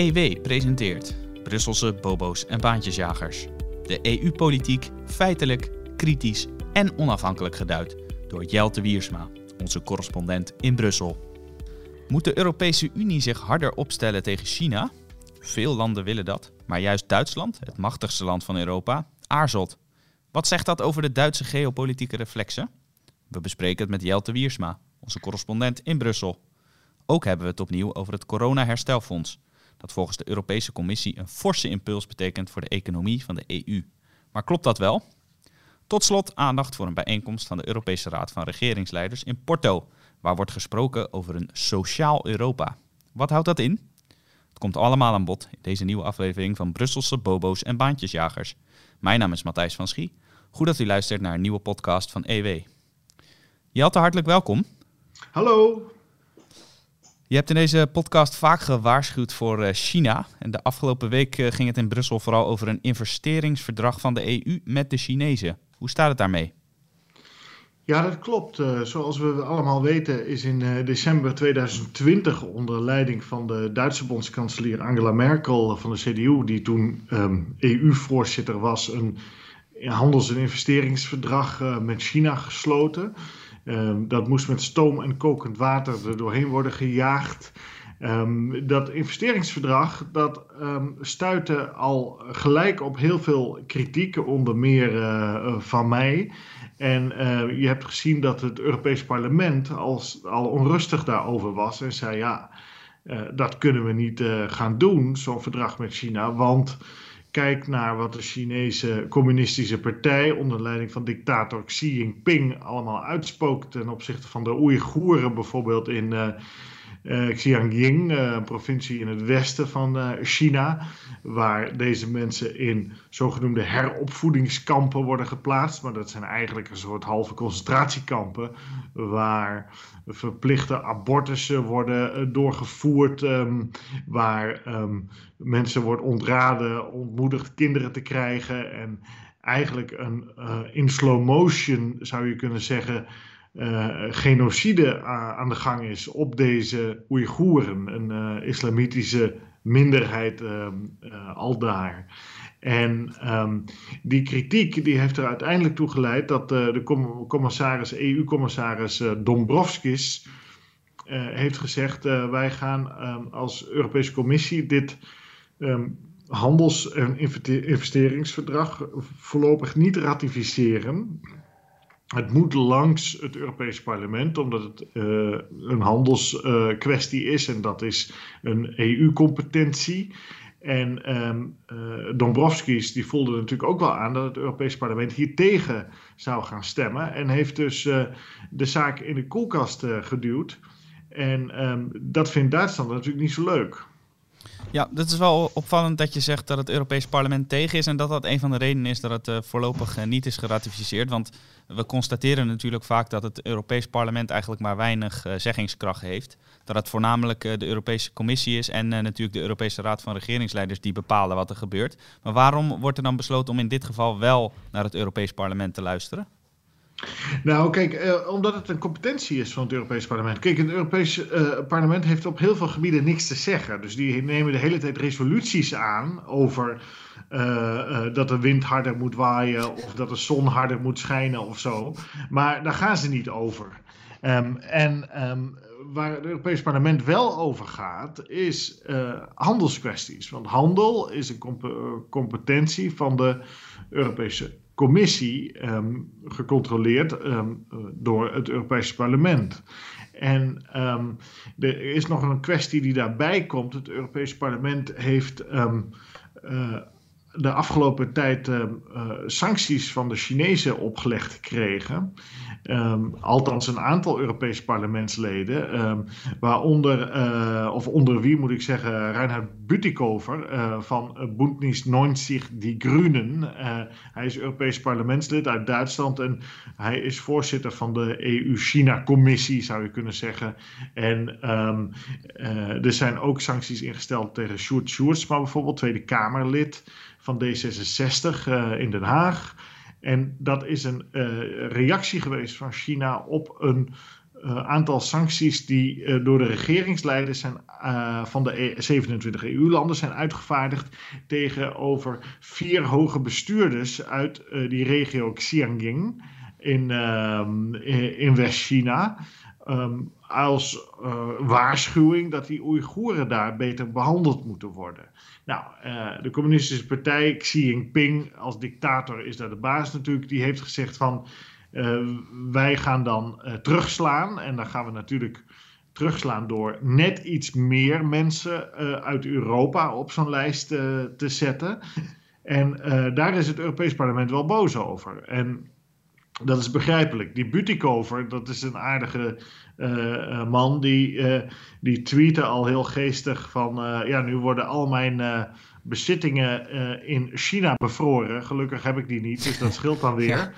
EW presenteert Brusselse bobo's en baantjesjagers. De EU-politiek feitelijk, kritisch en onafhankelijk geduid door Jelte Wiersma, onze correspondent in Brussel. Moet de Europese Unie zich harder opstellen tegen China? Veel landen willen dat, maar juist Duitsland, het machtigste land van Europa, aarzelt. Wat zegt dat over de Duitse geopolitieke reflexen? We bespreken het met Jelte Wiersma, onze correspondent in Brussel. Ook hebben we het opnieuw over het corona-herstelfonds, dat volgens de Europese Commissie een forse impuls betekent voor de economie van de EU. Maar klopt dat wel? Tot slot aandacht voor een bijeenkomst van de Europese Raad van Regeringsleiders in Porto, waar wordt gesproken over een sociaal Europa. Wat houdt dat in? Het komt allemaal aan bod in deze nieuwe aflevering van Brusselse Bobo's en Baantjesjagers. Mijn naam is Matthijs van Schie. Goed dat u luistert naar een nieuwe podcast van EW. Jelte, hartelijk welkom. Hallo. Je hebt in deze podcast vaak gewaarschuwd voor eh, China. En de afgelopen week eh, ging het in Brussel vooral over een investeringsverdrag van de EU met de Chinezen. Hoe staat het daarmee? Ja, dat klopt. Uh, zoals we allemaal weten is in december 2020 onder leiding van de Duitse bondskanselier Angela Merkel van de CDU, die toen EU-voorzitter was, een handels- en investeringsverdrag met China gesloten. Um, dat moest met stoom en kokend water er doorheen worden gejaagd. Um, dat investeringsverdrag dat um, stuitte al gelijk op heel veel kritiek, onder meer uh, van mij. En uh, je hebt gezien dat het Europees Parlement als, al onrustig daarover was en zei: ja, uh, dat kunnen we niet gaan doen, zo'n verdrag met China, want Kijk naar wat de Chinese Communistische Partij onder leiding van dictator Xi Jinping allemaal uitspookt ten opzichte van de Oeigoeren bijvoorbeeld in uh, Xiangying, uh, een provincie in het westen van uh, China, waar deze mensen in zogenoemde heropvoedingskampen worden geplaatst. Maar dat zijn eigenlijk een soort halve concentratiekampen, waar verplichte abortussen worden doorgevoerd, um, waar um, mensen wordt ontraden, ontmoedigd kinderen te krijgen en eigenlijk een in slow motion zou je kunnen zeggen uh, genocide uh, aan de gang is op deze Oeigoeren, een uh, islamitische minderheid al daar. En um, die kritiek die heeft er uiteindelijk toe geleid dat de commissaris, EU-commissaris Dombrovskis heeft gezegd: wij gaan um, als Europese Commissie dit um, handels- en investeringsverdrag voorlopig niet ratificeren. Het moet langs het Europees Parlement, omdat het uh, een handelskwestie uh, is en dat is een EU-competentie. En um, uh, Dombrovskis die voelde natuurlijk ook wel aan dat het Europees Parlement hier tegen zou gaan stemmen. En heeft dus de zaak in de koelkast geduwd. En um, dat vindt Duitsland natuurlijk niet zo leuk. Ja, dat is wel opvallend dat je zegt dat het Europees Parlement tegen is en dat dat een van de redenen is dat het uh, voorlopig uh, niet is geratificeerd. Want we constateren natuurlijk vaak dat het Europees Parlement eigenlijk maar weinig uh, zeggingskracht heeft. Dat het voornamelijk de Europese Commissie is en natuurlijk de Europese Raad van Regeringsleiders die bepalen wat er gebeurt. Maar waarom wordt er dan besloten om in dit geval wel naar het Europees Parlement te luisteren? Nou, kijk, eh, omdat het een competentie is van het Europees Parlement. Kijk, het Europees eh, Parlement heeft op heel veel gebieden niks te zeggen. Dus die nemen de hele tijd resoluties aan over uh, dat de wind harder moet waaien of dat de zon harder moet schijnen of zo. Maar daar gaan ze niet over. Um, en um, waar het Europees Parlement wel over gaat, is handelskwesties. Want handel is een comp competentie van de Europese commissie um, gecontroleerd um, door het Europese parlement. En um, er is nog een kwestie die daarbij komt. Het Europese parlement heeft uh, de afgelopen tijd uh, sancties van de Chinezen opgelegd gekregen. Um, althans, een aantal Europese parlementsleden, um, waaronder, uh, of onder wie moet ik zeggen, Reinhard Bütikofer van Bündnis 90 Die Grünen. hij is Europees parlementslid uit Duitsland en hij is voorzitter van de EU-China-commissie, zou je kunnen zeggen. En um, er zijn ook sancties ingesteld tegen Sjoerd Sjoerdsma, bijvoorbeeld, Tweede Kamerlid van D66 uh, in Den Haag. En dat is een uh, reactie geweest van China op een aantal sancties die door de regeringsleiders zijn, van de 27 e- EU-landen zijn uitgevaardigd tegenover vier hoge bestuurders uit die regio Xinjiang in, ehm, in West-China. Ehm, als uh, waarschuwing dat die Oeigoeren daar beter behandeld moeten worden. Nou, uh, de communistische partij, Xi Jinping als dictator is daar de baas natuurlijk, die heeft gezegd van uh, wij gaan dan terugslaan en dan gaan we natuurlijk terugslaan door net iets meer mensen uit Europa op zo'n lijst te zetten. En daar is het Europees Parlement wel boos over. En dat is begrijpelijk. Die Butikover, dat is een aardige uh, man, die, uh, die tweette al heel geestig van... ja, nu worden al mijn bezittingen in China bevroren. Gelukkig heb ik die niet, dus dat scheelt dan weer.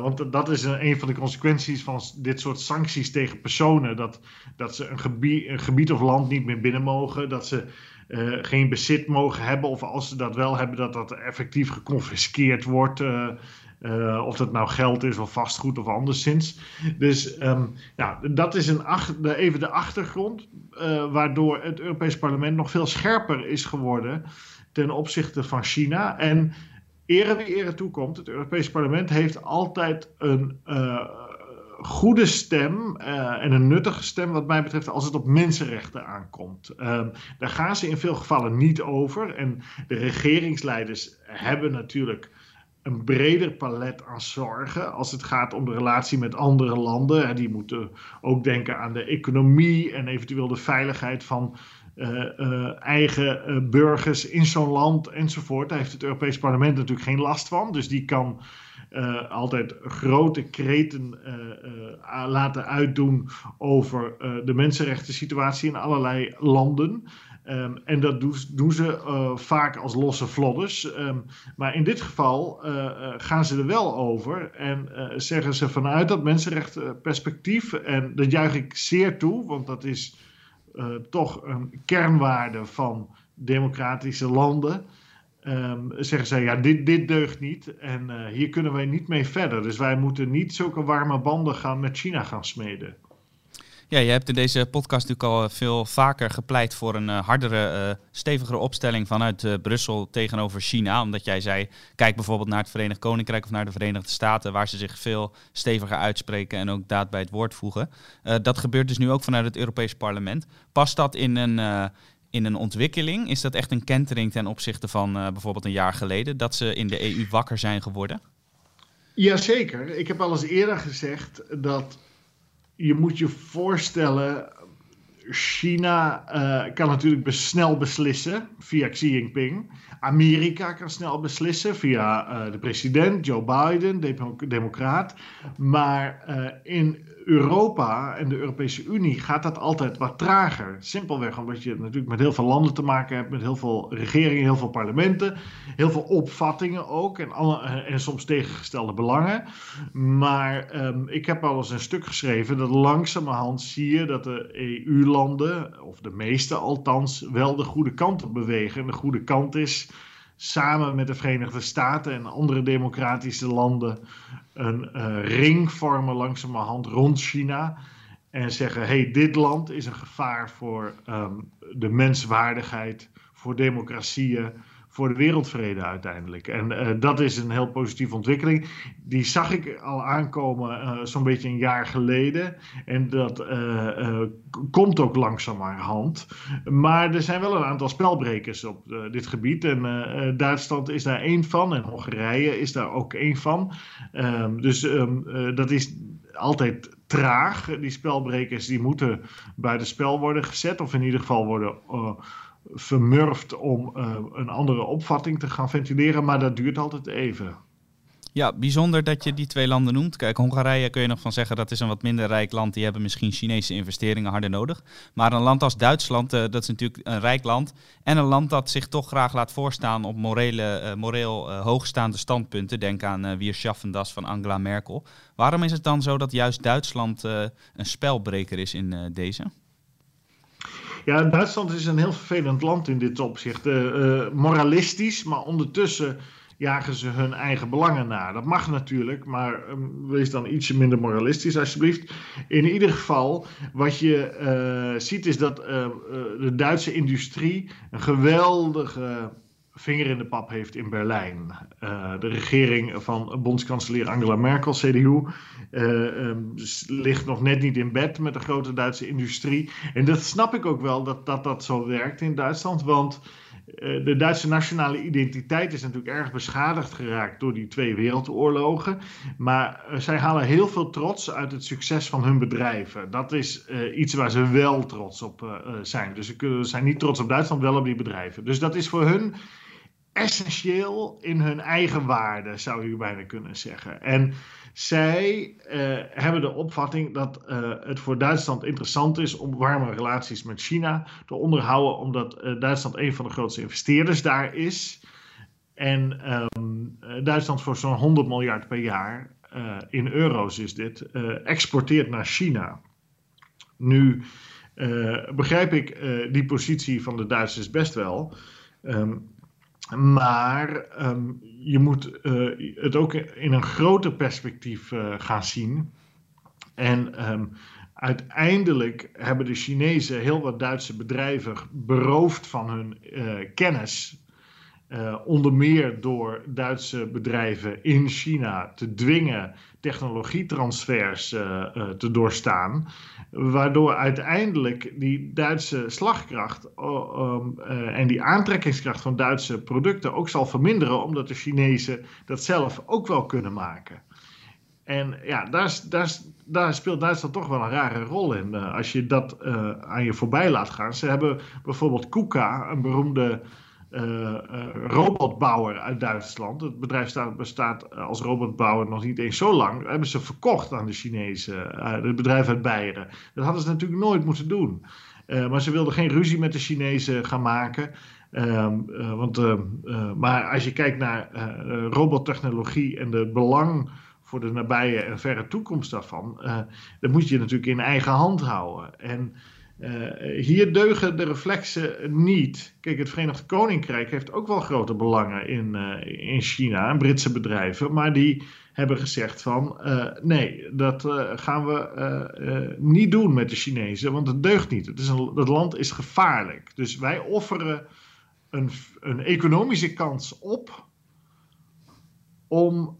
want dat is een, een, van de consequenties van dit soort sancties tegen personen. Dat, dat ze een gebied, een gebied of land niet meer binnen mogen. Dat ze... geen bezit mogen hebben, of als ze dat wel hebben, dat dat effectief geconfiskeerd wordt. Uh, of dat nou geld is of vastgoed of anderszins. Dus um, ja, dat is een even de achtergrond. Uh, waardoor het Europees Parlement nog veel scherper is geworden ten opzichte van China. En ere wie ere toekomt, het Europees Parlement heeft altijd een uh, goede stem en een nuttige stem, wat mij betreft, als het op mensenrechten aankomt. Um, daar gaan ze in veel gevallen niet over. En de regeringsleiders hebben natuurlijk een breder palet aan zorgen als het gaat om de relatie met andere landen. Die moeten ook denken aan de economie en eventueel de veiligheid van uh, uh, eigen uh, burgers in zo'n land enzovoort. Daar heeft het Europees Parlement natuurlijk geen last van. Dus die kan altijd grote kreten laten uitdoen over de mensenrechten situatie in allerlei landen. Um, en dat doen, doen ze uh, vaak als losse vlodders. Um, maar in dit geval uh, uh, gaan ze er wel over en zeggen ze vanuit dat mensenrechtenperspectief, en dat juich ik zeer toe, want dat is toch een kernwaarde van democratische landen. Um, zeggen ze, ja, dit, dit deugt niet en hier kunnen wij niet mee verder. Dus wij moeten niet zulke warme banden gaan met China gaan smeden. Ja, je hebt in deze podcast natuurlijk al veel vaker gepleit voor een uh, hardere, uh, stevigere opstelling vanuit Brussel tegenover China. Omdat jij zei, kijk bijvoorbeeld naar het Verenigd Koninkrijk of naar de Verenigde Staten, waar ze zich veel steviger uitspreken en ook daad bij het woord voegen. dat gebeurt dus nu ook vanuit het Europees Parlement. Past dat in een, in een ontwikkeling? Is dat echt een kentering ten opzichte van bijvoorbeeld een jaar geleden, dat ze in de EU wakker zijn geworden? Jazeker. Ik heb al eens eerder gezegd dat je moet je voorstellen, China uh, kan natuurlijk snel beslissen via Xi Jinping. Amerika kan snel beslissen via uh, de president, Joe Biden, democraat. Maar uh, in Europa en de Europese Unie gaat dat altijd wat trager. Simpelweg omdat je natuurlijk met heel veel landen te maken hebt, met heel veel regeringen, heel veel parlementen, heel veel opvattingen ook en, en soms tegengestelde belangen. Maar um, ik heb al eens een stuk geschreven dat langzamerhand zie je dat de EU-landen, of de meeste althans, wel de goede kant op bewegen. En de goede kant is samen met de Verenigde Staten en andere democratische landen een uh, ring vormen langzamerhand rond China. En zeggen: hey, dit land is een gevaar voor um, de menswaardigheid, voor democratieën, voor de wereldvrede uiteindelijk. En uh, dat is een heel positieve ontwikkeling. Die zag ik al aankomen uh, zo'n beetje een jaar geleden. En dat uh, komt ook langzamerhand. Maar er zijn wel een aantal spelbrekers op dit gebied. En Duitsland is daar één van. En Hongarije is daar ook één van. Um, dus um, dat is altijd traag. Die spelbrekers die moeten buiten spel worden gezet. Of in ieder geval worden vermurft om uh, een andere opvatting te gaan ventileren, maar dat duurt altijd even. Ja, bijzonder dat je die twee landen noemt. Kijk, Hongarije kun je nog van zeggen dat is een wat minder rijk land. Die hebben misschien Chinese investeringen harder nodig. Maar een land als Duitsland, uh, dat is natuurlijk een rijk land. En een land dat zich toch graag laat voorstaan op morele, uh, moreel hoogstaande standpunten. Denk aan Wir schaffen das van Angela Merkel. Waarom is het dan zo dat juist Duitsland een spelbreker is in deze? Ja, Duitsland is een heel vervelend land in dit opzicht. Uh, moralistisch, maar ondertussen jagen ze hun eigen belangen na. Dat mag natuurlijk, maar ehm, wees dan ietsje minder moralistisch alsjeblieft. In ieder geval, wat je uh, ziet is dat uh, de Duitse industrie een geweldige vinger in de pap heeft in Berlijn. Uh, de regering van bondskanselier Angela Merkel, CDU, um, ligt nog net niet in bed met de grote Duitse industrie. En dat snap ik ook wel dat dat, dat zo werkt in Duitsland, want eh, de Duitse nationale identiteit is natuurlijk erg beschadigd geraakt door die twee wereldoorlogen. Maar eh, zij halen heel veel trots uit het succes van hun bedrijven. Dat is iets waar ze wel trots op zijn. Dus ze kunnen, zijn niet trots op Duitsland, wel op die bedrijven. Dus dat is voor hun essentieel in hun eigen waarde, zou je bijna kunnen zeggen. En zij uh, hebben de opvatting dat uh, het voor Duitsland interessant is om warme relaties met China te onderhouden, omdat uh, Duitsland een van de grootste investeerders daar is. En um, Duitsland voor zo'n 100 miljard per jaar, in euro's is dit, exporteert naar China. Nu begrijp ik die positie van de Duitsers best wel. Um, maar um, je moet uh, het ook in een groter perspectief uh, gaan zien. En um, uiteindelijk hebben de Chinezen heel wat Duitse bedrijven beroofd van hun uh, kennis. Onder meer door Duitse bedrijven in China te dwingen technologietransfers te doorstaan waardoor uiteindelijk die Duitse slagkracht en die aantrekkingskracht van Duitse producten ook zal verminderen, omdat de Chinezen dat zelf ook wel kunnen maken. En ja, daar, daar, speelt Duitsland toch wel een rare rol in. Als je dat aan je voorbij laat gaan. Ze hebben bijvoorbeeld KUKA, een beroemde robotbouwer uit Duitsland. Het bedrijf staat, bestaat als robotbouwer nog niet eens zo lang. Dat hebben ze verkocht aan de Chinezen, uh, het bedrijf uit Beieren. Dat hadden ze natuurlijk nooit moeten doen. maar ze wilden geen ruzie met de Chinezen gaan maken. Ehm, want, maar als je kijkt naar robottechnologie en de belang voor de nabije en verre toekomst daarvan, dan moet je natuurlijk in eigen hand houden. En hier deugen de reflexen niet. Kijk, het Verenigd Koninkrijk heeft ook wel grote belangen in, uh, in China, en Britse bedrijven, maar die hebben gezegd van uh, nee, dat gaan we niet doen met de Chinezen, want het deugt niet. Het, is land is gevaarlijk. Dus wij offeren een, een economische kans op om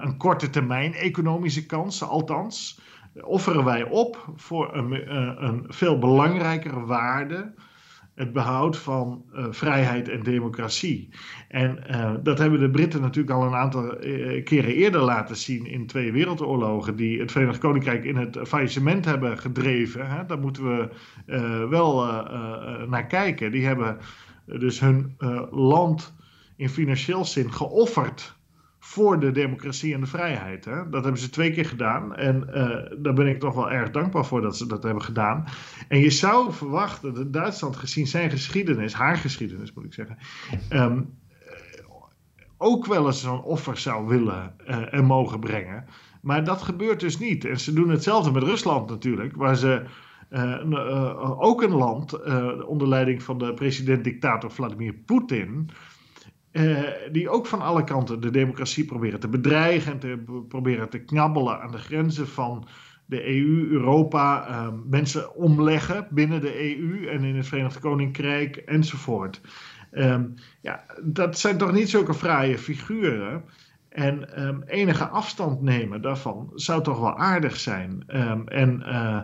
een korte termijn economische kans, althans offeren wij op voor een, eh, een veel belangrijkere waarde het behoud van uh, vrijheid en democratie. En uh, dat hebben de Britten natuurlijk al een aantal keren eerder laten zien in twee wereldoorlogen, die het Verenigd Koninkrijk in het faillissement hebben gedreven. Hè? Daar moeten we wel naar kijken. Die hebben dus hun land in financieel zin geofferd voor de democratie en de vrijheid. Hè? Dat hebben ze twee keer gedaan. En uh, daar ben ik toch wel erg dankbaar voor dat ze dat hebben gedaan. En je zou verwachten dat Duitsland, gezien zijn geschiedenis, haar geschiedenis moet ik zeggen, um, ook wel eens zo'n offer zou willen uh, en mogen brengen. Maar dat gebeurt dus niet. En ze doen hetzelfde met Rusland natuurlijk, waar ze. Ook een land onder leiding van de president-dictator Vladimir Poetin uh, die ook van alle kanten de democratie proberen te bedreigen en te proberen te knabbelen aan de grenzen van de EU, Europa, uh, mensen omleggen binnen de EU en in het Verenigd Koninkrijk enzovoort. Um, ja, dat zijn toch niet zulke fraaie figuren. En um, enige afstand nemen daarvan zou toch wel aardig zijn. En uh,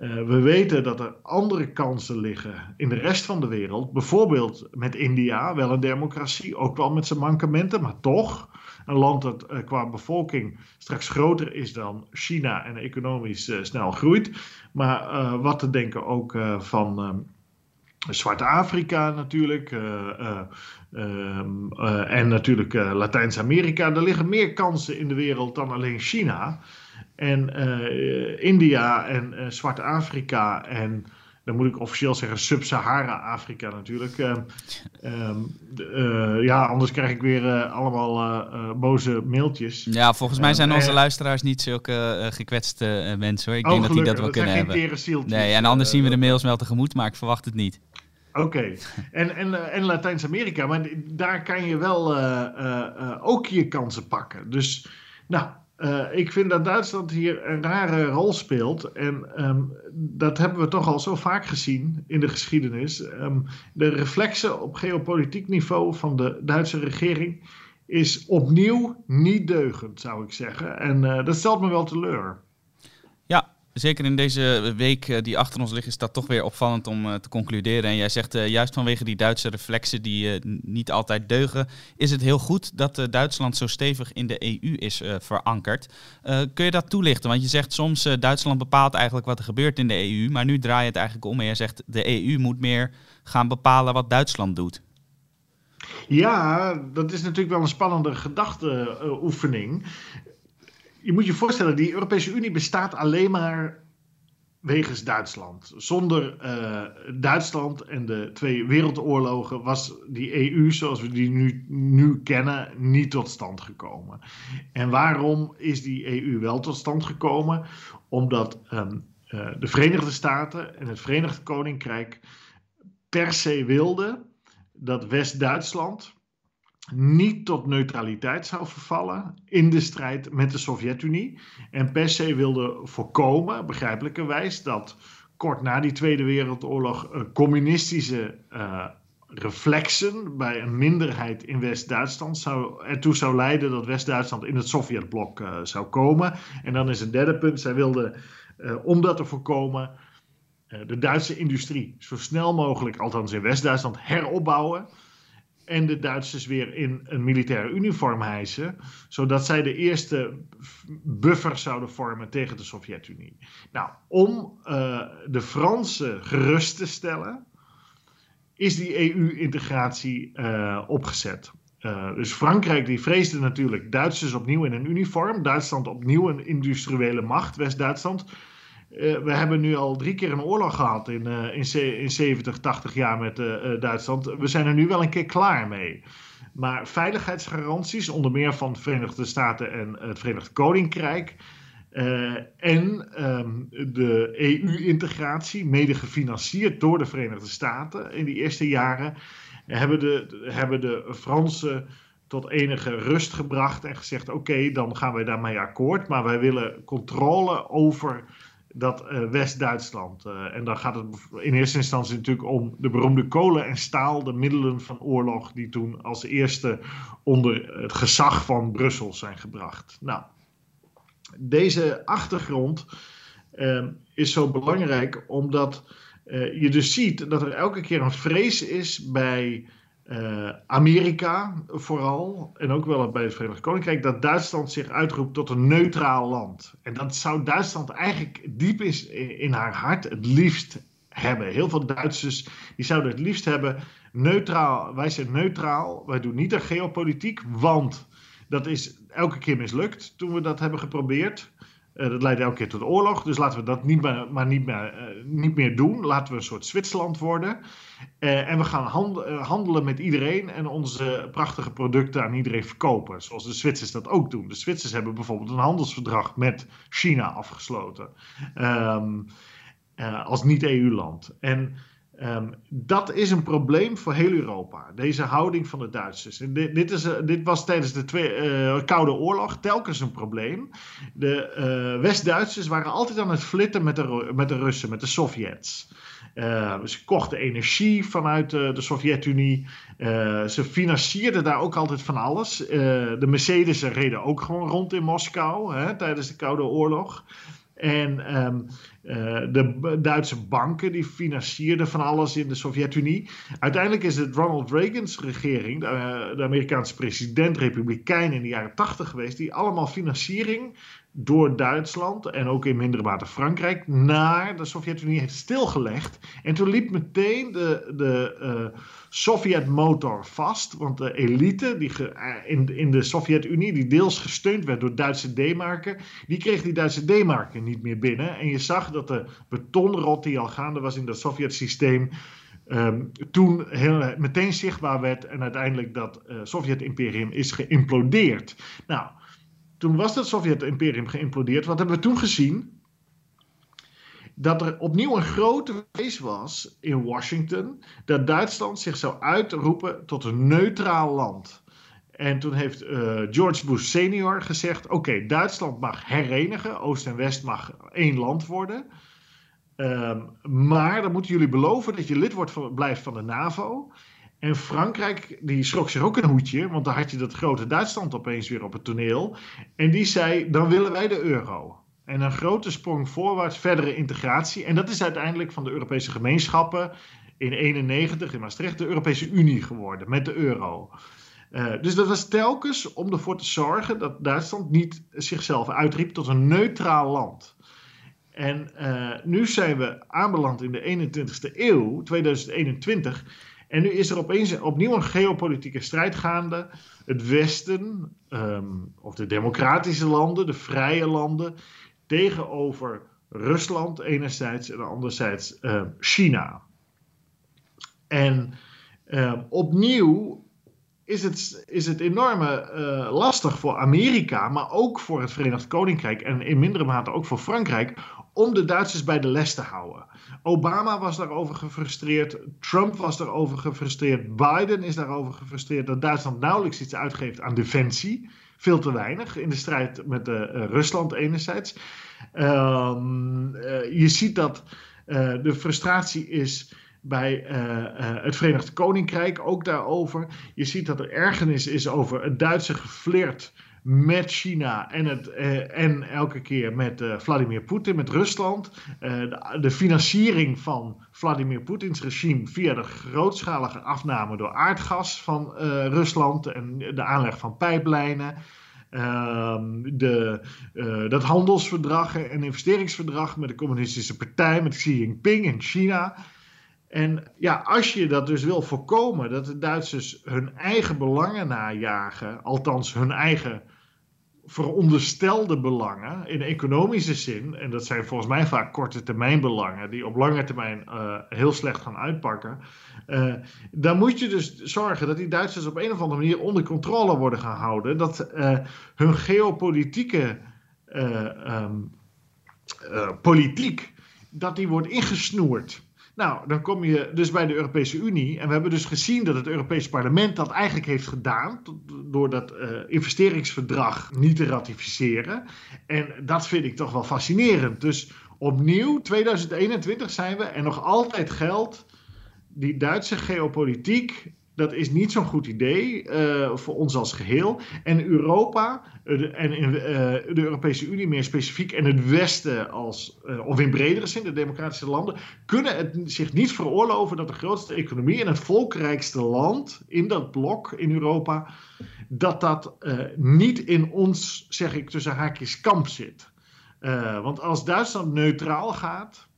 uh, we weten dat er andere kansen liggen in de rest van de wereld. Bijvoorbeeld met India, wel een democratie, ook wel met zijn mankementen, maar toch een land dat uh, qua bevolking straks groter is dan China en economisch uh, snel groeit. Maar wat te denken ook van ehm, Zwart-Afrika natuurlijk. Um, en natuurlijk Latijns-Amerika. Er liggen meer kansen in de wereld dan alleen China. En uh, India en uh, Zwart-Afrika en dan moet ik officieel zeggen Sub-Sahara-Afrika natuurlijk. Uh, ja, anders krijg ik weer allemaal boze mailtjes. Ja, volgens mij zijn onze luisteraars niet zulke gekwetste mensen hoor. Ik oh, denk dat die dat wel dat kunnen hebben. Nee, en anders zien we de mails wel tegemoet, maar ik verwacht het niet. Oké, en, en, en Latijns-Amerika, maar daar kan je wel ook je kansen pakken. Dus, nou, ik vind dat Duitsland hier een rare rol speelt. En ehm, dat hebben we toch al zo vaak gezien in de geschiedenis. Um, de reflexen op geopolitiek niveau van de Duitse regering is opnieuw niet deugend, zou ik zeggen. En uh, dat stelt me wel teleur. Zeker in deze week uh, die achter ons ligt, is dat toch weer opvallend om uh, te concluderen. En jij zegt juist vanwege die Duitse reflexen die niet altijd deugen, is het heel goed dat Duitsland zo stevig in de EU is verankerd. kun je dat toelichten? Want je zegt soms Duitsland bepaalt eigenlijk wat er gebeurt in de EU, maar nu draai je het eigenlijk om en je zegt de EU moet meer gaan bepalen wat Duitsland doet. Ja, dat is natuurlijk wel een spannende gedachteoefening. Je moet je voorstellen, die Europese Unie bestaat alleen maar wegens Duitsland. Zonder uh, Duitsland en de twee wereldoorlogen was die EU zoals we die nu, nu kennen niet tot stand gekomen. En waarom is die EU wel tot stand gekomen? Omdat um, uh, de Verenigde Staten en het Verenigd Koninkrijk per se wilden dat West-Duitsland niet tot neutraliteit zou vervallen in de strijd met de Sovjet-Unie. En per se wilde voorkomen, begrijpelijkerwijs, dat kort na die Tweede Wereldoorlog uh, communistische uh, reflexen bij een minderheid in West-Duitsland zou, ertoe zou leiden dat West-Duitsland in het Sovjetblok uh, zou komen. En dan is een derde punt, zij wilden, om dat te voorkomen, de Duitse industrie zo snel mogelijk, althans in West-Duitsland, heropbouwen. En de Duitsers weer in een militaire uniform hijsen, zodat zij de eerste buffer zouden vormen tegen de Sovjet-Unie. Nou, om uh, de Fransen gerust te stellen, is die EU-integratie uh, opgezet. Uh, dus Frankrijk die vreesde natuurlijk Duitsers opnieuw in een uniform, Duitsland opnieuw een industriële macht, West-Duitsland. Uh, we hebben nu al drie keer een oorlog gehad in, uh, in, in 70, 80 jaar met uh, Duitsland. We zijn er nu wel een keer klaar mee. Maar veiligheidsgaranties, onder meer van de Verenigde Staten en het Verenigd Koninkrijk. en um, de EU-integratie, mede gefinancierd door de Verenigde Staten in die eerste jaren, hebben de, hebben de Fransen tot enige rust gebracht en gezegd: oké, dan gaan wij daarmee akkoord, maar wij willen controle over dat uh, West-Duitsland. Uh, en dan gaat het in eerste instantie natuurlijk om de beroemde kolen en staal, de middelen van oorlog, die toen als eerste onder het gezag van Brussel zijn gebracht. Nou, deze achtergrond uh, is zo belangrijk omdat je dus ziet dat er elke keer een vrees is bij uh, Amerika vooral, en ook wel bij het Verenigd Koninkrijk, dat Duitsland zich uitroept tot een neutraal land. En dat zou Duitsland eigenlijk diep is in haar hart het liefst hebben. Heel veel Duitsers die zouden het liefst hebben neutraal. Wij zijn neutraal, wij doen niet aan geopolitiek, want dat is elke keer mislukt toen we dat hebben geprobeerd. Uh, dat leidt elke keer tot oorlog. Dus laten we dat niet meer, maar niet meer, uh, niet meer doen. Laten we een soort Zwitserland worden. Uh, en we gaan hand, handelen met iedereen en onze prachtige producten aan iedereen verkopen. Zoals de Zwitsers dat ook doen. De Zwitsers hebben bijvoorbeeld een handelsverdrag met China afgesloten. Um, als niet-EU-land. En Um, dat is een probleem voor heel Europa, deze houding van de Duitsers. En dit, is, uh, dit was tijdens de twee, uh, Koude Oorlog telkens een probleem. De uh, West-Duitsers waren altijd aan het flitten met de, met de Russen, met de Sovjets. ze kochten energie vanuit de Sovjet-Unie. ze financierden daar ook altijd van alles. de Mercedes reden ook gewoon rond in Moskou hè, tijdens de Koude Oorlog. En um, uh, de Duitse banken die financierden van alles in de Sovjet-Unie. Uiteindelijk is het Ronald Reagan's regering, de, de Amerikaanse president, republikein in de jaren 80 geweest, die allemaal financiering door Duitsland en ook in mindere mate Frankrijk naar de Sovjet-Unie heeft stilgelegd. En toen liep meteen de, de uh, Sovjet-motor vast, want de elite die ge, in, in de Sovjet-Unie, die deels gesteund werd door Duitse D-marken, die kreeg die Duitse D-marken niet meer binnen. En je zag dat de betonrot die al gaande was in dat Sovjet-systeem. Um, toen heel, meteen zichtbaar werd en uiteindelijk dat uh, Sovjet-imperium is geïmplodeerd. Nou, toen was dat Sovjet-imperium geïmplodeerd. Wat hebben we toen gezien? dat er opnieuw een grote vrees was in Washington dat Duitsland zich zou uitroepen tot een neutraal land. En toen heeft uh, George Bush senior gezegd: Oké, Duitsland mag herenigen, Oost en West mag één land worden. Um, maar dan moeten jullie beloven dat je lid wordt van, blijft van de NAVO. En Frankrijk, die schrok zich ook een hoedje, want dan had je dat grote Duitsland opeens weer op het toneel. En die zei: Dan willen wij de euro. En een grote sprong voorwaarts, verdere integratie. En dat is uiteindelijk van de Europese gemeenschappen in 91 in Maastricht de Europese Unie geworden met de euro. Uh, dus dat was telkens om ervoor te zorgen dat Duitsland niet zichzelf uitriep tot een neutraal land. En uh, nu zijn we aanbeland in de 21ste eeuw, 2021. En nu is er opeens opnieuw een geopolitieke strijd gaande. Het Westen, um, of de democratische landen, de vrije landen, tegenover Rusland enerzijds en anderzijds uh, China. En uh, opnieuw is het, is het enorme uh, lastig voor Amerika, maar ook voor het Verenigd Koninkrijk en in mindere mate ook voor Frankrijk, om de Duitsers bij de les te houden. Obama was daarover gefrustreerd, Trump was daarover gefrustreerd, Biden is daarover gefrustreerd dat Duitsland nauwelijks iets uitgeeft aan defensie. Veel te weinig in de strijd met uh, Rusland enerzijds. Um, uh, je ziet dat de frustratie is bij het Verenigd Koninkrijk ook daarover. Je ziet dat er ergernis is over het Duitse geflirt met China en, het, uh, en elke keer met Vladimir Poetin, met Rusland. De, de, financiering van Vladimir Poetins regime via de grootschalige afname door aardgas van Rusland en de aanleg van pijplijnen. Ehm, de, dat handelsverdrag en investeringsverdrag met de Communistische Partij, met Xi Jinping in China. En ja, als je dat dus wil voorkomen, dat de Duitsers hun eigen belangen najagen, althans hun eigen veronderstelde belangen in economische zin, en dat zijn volgens mij vaak korte termijn belangen, die op lange termijn uh, heel slecht gaan uitpakken, uh, dan moet je dus zorgen dat die Duitsers op een of andere manier onder controle worden gehouden, dat uh, hun geopolitieke um, politiek, dat die wordt ingesnoerd. Nou, dan kom je dus bij de Europese Unie. En we hebben dus gezien dat het Europees Parlement dat eigenlijk heeft gedaan. door dat uh, investeringsverdrag niet te ratificeren. En dat vind ik toch wel fascinerend. Dus opnieuw, 2021 zijn we en nog altijd geldt. Die Duitse geopolitiek dat is niet zo'n goed idee uh, voor ons als geheel. En Europa, uh, en in, uh, de Europese Unie meer specifiek, en het Westen als, of in bredere zin, de democratische landen, kunnen het zich niet veroorloven dat de grootste economie en het volkrijkste land in dat blok in Europa, dat dat niet in ons, zeg ik tussen haakjes, kamp zit. want als Duitsland neutraal gaat,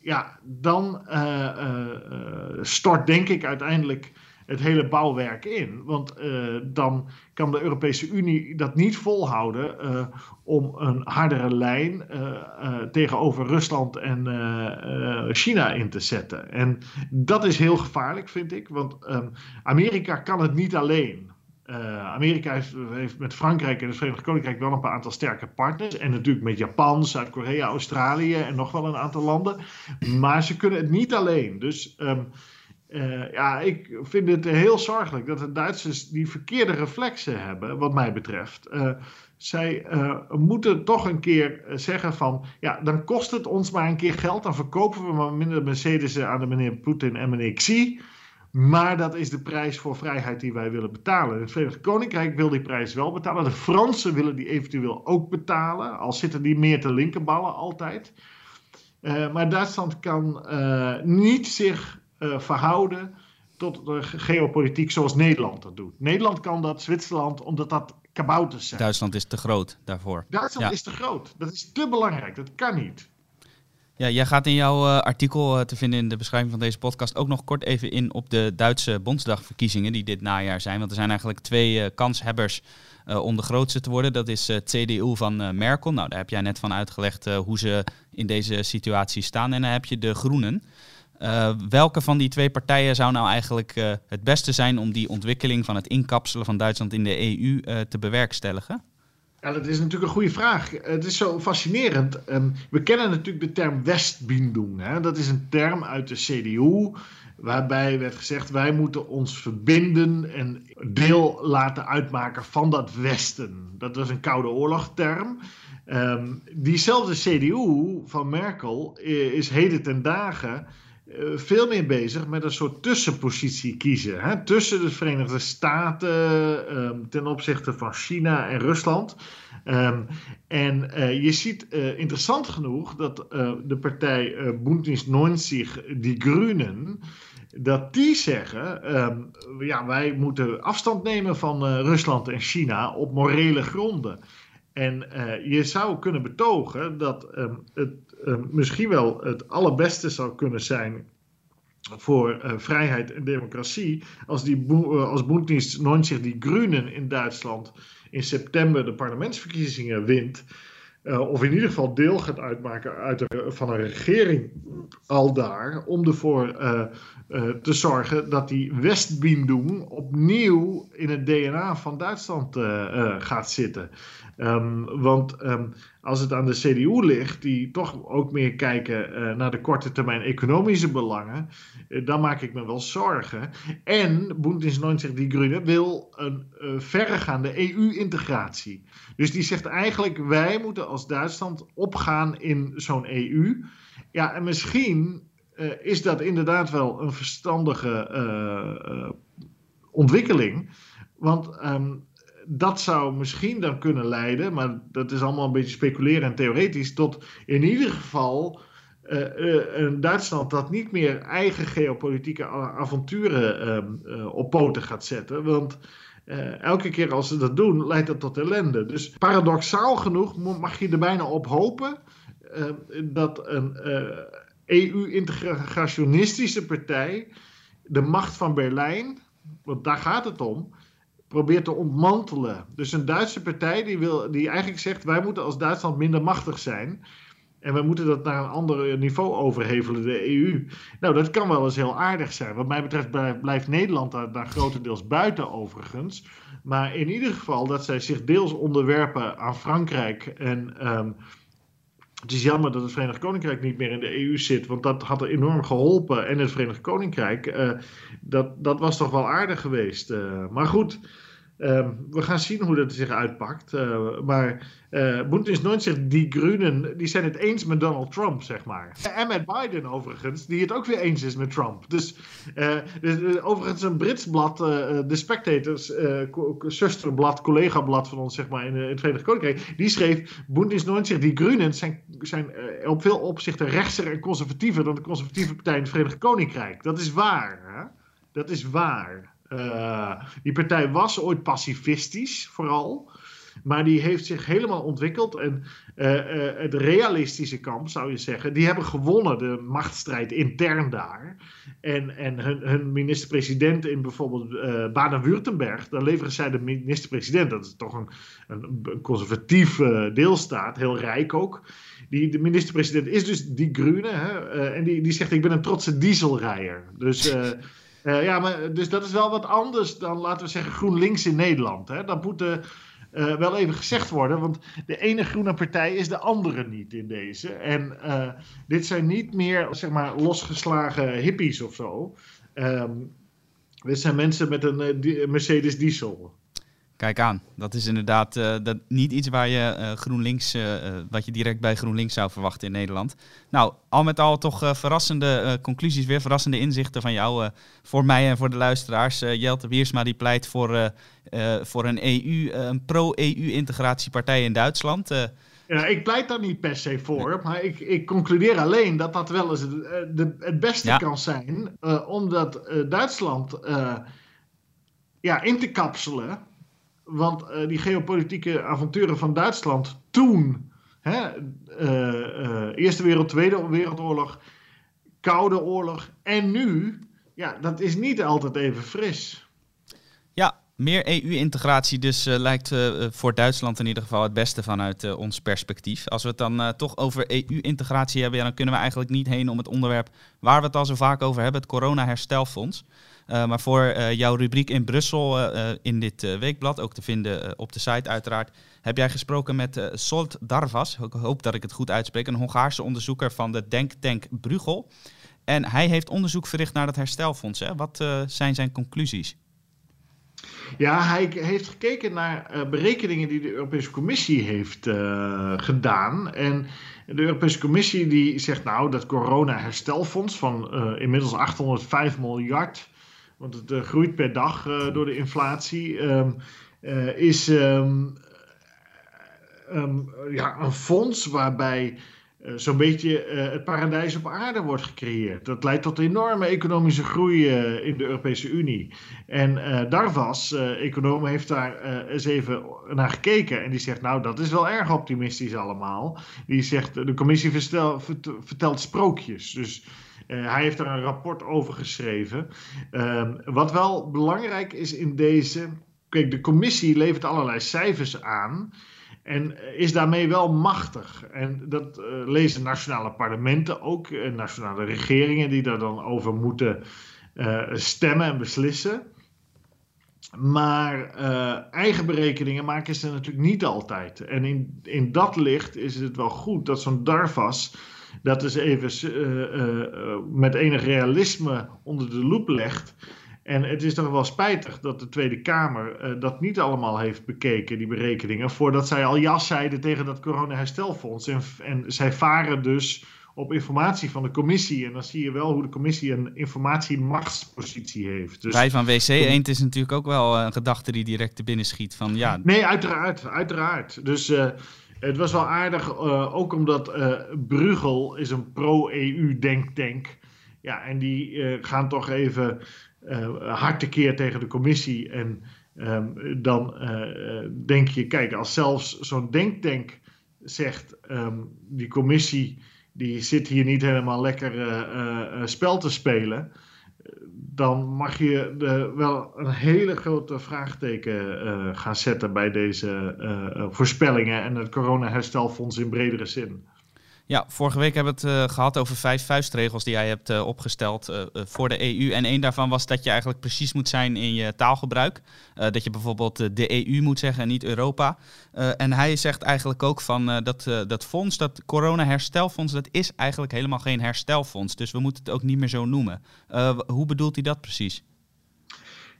ja, dan uh, uh, stort denk ik uiteindelijk het hele bouwwerk in. Want dan kan de Europese Unie dat niet volhouden om een hardere lijn tegenover Rusland en China in te zetten. En dat is heel gevaarlijk, vind ik. Want um, Amerika kan het niet alleen. Uh, Amerika heeft, met Frankrijk en het Verenigd Koninkrijk wel een paar aantal sterke partners. En natuurlijk met Japan, Zuid-Korea, Australië en nog wel een aantal landen. Maar ze kunnen het niet alleen. Dus um, uh, ja, ik vind het heel zorgelijk dat de Duitsers die verkeerde reflexen hebben, wat mij betreft. Uh, zij moeten toch een keer zeggen van, ja, dan kost het ons maar een keer geld. Dan verkopen we maar minder Mercedes aan de meneer Poetin en meneer Xi. Maar dat is de prijs voor vrijheid die wij willen betalen. Het Verenigd Koninkrijk wil die prijs wel betalen. De Fransen willen die eventueel ook betalen. Al zitten die meer te linkerballen altijd. Uh, maar Duitsland kan uh, niet zich uh, verhouden tot de geopolitiek zoals Nederland dat doet. Nederland kan dat, Zwitserland, omdat dat kabouters zijn. Duitsland is te groot daarvoor. Duitsland ja. is te groot. Dat is te belangrijk. Dat kan niet. Ja, jij gaat in jouw uh, artikel uh, te vinden in de beschrijving van deze podcast ook nog kort even in op de Duitse Bondsdagverkiezingen die dit najaar zijn. Want er zijn eigenlijk twee uh, kanshebbers om de grootste te worden. Dat is CDU van Merkel. Nou, daar heb jij net van uitgelegd hoe ze in deze situatie staan. En dan heb je de Groenen. welke van die twee partijen zou nou eigenlijk het beste zijn om die ontwikkeling van het inkapselen van Duitsland in de EU te bewerkstelligen? Ja, dat is natuurlijk een goede vraag. Het is zo fascinerend. Ehm, we kennen natuurlijk de term Westbindung. Hè? Dat is een term uit de CDU, waarbij werd gezegd: wij moeten ons verbinden en deel laten uitmaken van dat Westen. Dat was een Koude Oorlog-term. Um, diezelfde CDU van Merkel is heden ten dagen veel meer bezig met een soort tussenpositie kiezen. Hè? Tussen de Verenigde Staten um, ten opzichte van China en Rusland. Um, en uh, je ziet uh, interessant genoeg dat de partij uh, Bündnis 90, die Groenen, dat die zeggen: um, ja, wij moeten afstand nemen van Rusland en China op morele gronden. En je zou kunnen betogen dat um, het uh, misschien wel het allerbeste zou kunnen zijn voor uh, vrijheid en democratie als, die uh, als Bündnis 90 die Groenen in Duitsland in september de parlementsverkiezingen wint. Of in ieder geval deel gaat uitmaken uit van een regering al daar. Om ervoor te zorgen dat die Westbindung opnieuw in het DNA van Duitsland gaat zitten. Um, want um, als het aan de CDU ligt, die toch ook meer kijken uh, naar de korte termijn economische belangen, uh, dan maak ik me wel zorgen. En Bündnis 90 Die Grüne wil een uh, verregaande EU-integratie. Dus die zegt eigenlijk, wij moeten als Duitsland opgaan in zo'n EU. Ja, en misschien is dat inderdaad wel een verstandige ontwikkeling. Want um, dat zou misschien dan kunnen leiden, maar dat is allemaal een beetje speculeren en theoretisch, tot in ieder geval uh, uh, een Duitsland dat niet meer eigen geopolitieke avonturen uh, uh, op poten gaat zetten. Want elke keer als ze dat doen, leidt dat tot ellende. Dus paradoxaal genoeg mag je er bijna op hopen dat een EU-integrationistische partij de macht van Berlijn, want daar gaat het om, probeert te ontmantelen. Dus een Duitse partij die, wil, die eigenlijk zegt: wij moeten als Duitsland minder machtig zijn. En we moeten dat naar een ander niveau overhevelen, de EU. Nou, dat kan wel eens heel aardig zijn. Wat mij betreft blijft Nederland daar, grotendeels buiten, overigens. Maar in ieder geval dat zij zich deels onderwerpen aan Frankrijk. En um, het is jammer dat het Verenigd Koninkrijk niet meer in de EU zit, want dat had er enorm geholpen. En het Verenigd Koninkrijk, uh, dat, dat was toch wel aardig geweest. Uh, maar goed, uh, we gaan zien hoe dat zich uitpakt. Uh, maar uh, Bündnis 90, die Groenen, die zijn het eens met Donald Trump, zeg maar. En met Biden overigens, die het ook weer eens is met Trump. Dus, dus overigens een Brits blad, The Spectators, zusterblad, collega-blad van ons, zeg maar, in, het Verenigd Koninkrijk, die schreef, Bündnis 90, die Groenen zijn, zijn op veel opzichten rechtser en conservatiever dan de conservatieve partij in het Verenigd Koninkrijk. Dat is waar, hè? Dat is waar. Uh, die partij was ooit pacifistisch, vooral. Maar die heeft zich helemaal ontwikkeld. En uh, uh, het realistische kamp, zou je zeggen, die hebben gewonnen de machtsstrijd intern daar. En, en hun, hun minister-president in bijvoorbeeld uh, Baden-Württemberg, dan leveren zij de minister-president, dat is toch een, een conservatief deelstaat, heel rijk ook. Die, de minister-president is dus die Groene, hè, en die, die zegt: Ik ben een trotse dieselrijder. Dus. Uh, ja, maar dus dat is wel wat anders dan, laten we zeggen, GroenLinks in Nederland. Hè? Dat moet uh, wel even gezegd worden, want de ene groene partij is de andere niet in deze. En dit zijn niet meer, zeg maar, losgeslagen hippies of zo. Um, dit zijn mensen met een Mercedes diesel. Kijk aan, dat is inderdaad uh, dat niet iets waar je uh, GroenLinks, uh, wat je direct bij GroenLinks zou verwachten in Nederland. Nou, al met al toch verrassende conclusies, weer verrassende inzichten van jou voor mij en voor de luisteraars. Jelte Wiersma die pleit voor, voor een EU, een pro-EU-integratiepartij in Duitsland. Ja, ik pleit daar niet per se voor, maar ik, ik concludeer alleen dat dat wel eens het, de, het beste ja. kan zijn, omdat Duitsland ja, in te kapselen want uh, die geopolitieke avonturen van Duitsland toen, hè, uh, uh, Eerste Wereld, Tweede Wereldoorlog, Koude Oorlog en nu, ja, dat is niet altijd even fris. Ja, Meer EU-integratie dus lijkt voor Duitsland in ieder geval het beste vanuit ons perspectief. Als we het dan toch over EU-integratie hebben, dan kunnen we eigenlijk niet heen om het onderwerp waar we het al zo vaak over hebben, het corona-herstelfonds. Maar voor jouw rubriek in Brussel in dit weekblad, ook te vinden op de site uiteraard, heb jij gesproken met Solt Darvas, ik hoop dat ik het goed uitspreek, een Hongaarse onderzoeker van de Denktank Bruegel. En hij heeft onderzoek verricht naar het herstelfonds. Hè? Wat zijn zijn conclusies? Ja, hij heeft gekeken naar berekeningen die de Europese Commissie heeft gedaan. En de Europese Commissie die zegt nou dat corona-herstelfonds van inmiddels 805 miljard, want het groeit per dag door de inflatie, um, is um, ja, een fonds waarbij zo'n beetje het paradijs op aarde wordt gecreëerd. Dat leidt tot enorme economische groei in de Europese Unie. En Darvas, econoom, heeft daar eens even naar gekeken. En die zegt, nou, dat is wel erg optimistisch allemaal. Die zegt, de commissie vertelt sprookjes. Dus hij heeft daar een rapport over geschreven. Ehm, wat wel belangrijk is in deze... Kijk, de commissie levert allerlei cijfers aan... En is daarmee wel machtig. En dat uh, lezen nationale parlementen ook, uh, nationale regeringen die daar dan over moeten stemmen en beslissen. Maar eigen berekeningen maken ze natuurlijk niet altijd. En in, in dat licht is het wel goed dat zo'n DARVAS dat eens even met enig realisme onder de loep legt. En het is toch wel spijtig dat de Tweede Kamer uh, dat niet allemaal heeft bekeken, die berekeningen, voordat zij al jas zeiden tegen dat coronaherstelfonds. En, en zij varen dus op informatie van de commissie. En dan zie je wel hoe de commissie een informatiemachtspositie heeft. Dus, Wij van WC Eend is natuurlijk ook wel een gedachte die direct te binnen schiet. Van, ja. Nee, uiteraard. uiteraard. Dus uh, het was wel aardig, uh, ook omdat Brugel is een pro-EU denktank. Ja, en die gaan toch even uh, hard tekeer tegen de commissie. En um, dan uh, denk je, kijk, als zelfs zo'n denktank zegt, um, die commissie die zit hier niet helemaal lekker uh, spel te spelen. Dan mag je de, wel een hele grote vraagteken gaan zetten bij deze voorspellingen en het corona-herstelfonds in bredere zin. Ja, vorige week hebben we het uh, gehad over vijf vuistregels die jij hebt uh, opgesteld uh, voor de EU. En één daarvan was dat je eigenlijk precies moet zijn in je taalgebruik. dat je bijvoorbeeld de EU moet zeggen en niet Europa. en hij zegt eigenlijk ook van dat, dat fonds, dat corona-herstelfonds, dat is eigenlijk helemaal geen herstelfonds. Dus we moeten het ook niet meer zo noemen. hoe bedoelt hij dat precies?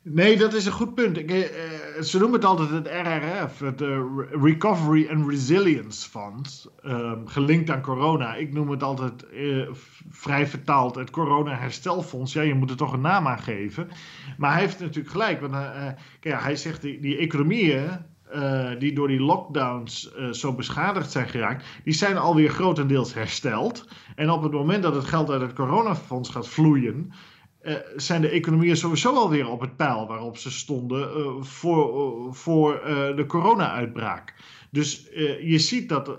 Nee, dat is een goed punt. Ik, eh, ze noemen het altijd het RRF, het uh, Recovery and Resilience Fund, um, gelinkt aan corona. Ik noem het altijd uh, vrij vertaald het Corona Herstelfonds. Ja, je moet er toch een naam aan geven. Maar hij heeft natuurlijk gelijk, want kijk, hij zegt die, die economieën die door die lockdowns zo beschadigd zijn geraakt, die zijn alweer grotendeels hersteld. En op het moment dat het geld uit het coronafonds gaat vloeien, uh, zijn de economieën sowieso alweer op het pijl waarop ze stonden uh, voor, uh, voor de corona-uitbraak. Dus je ziet dat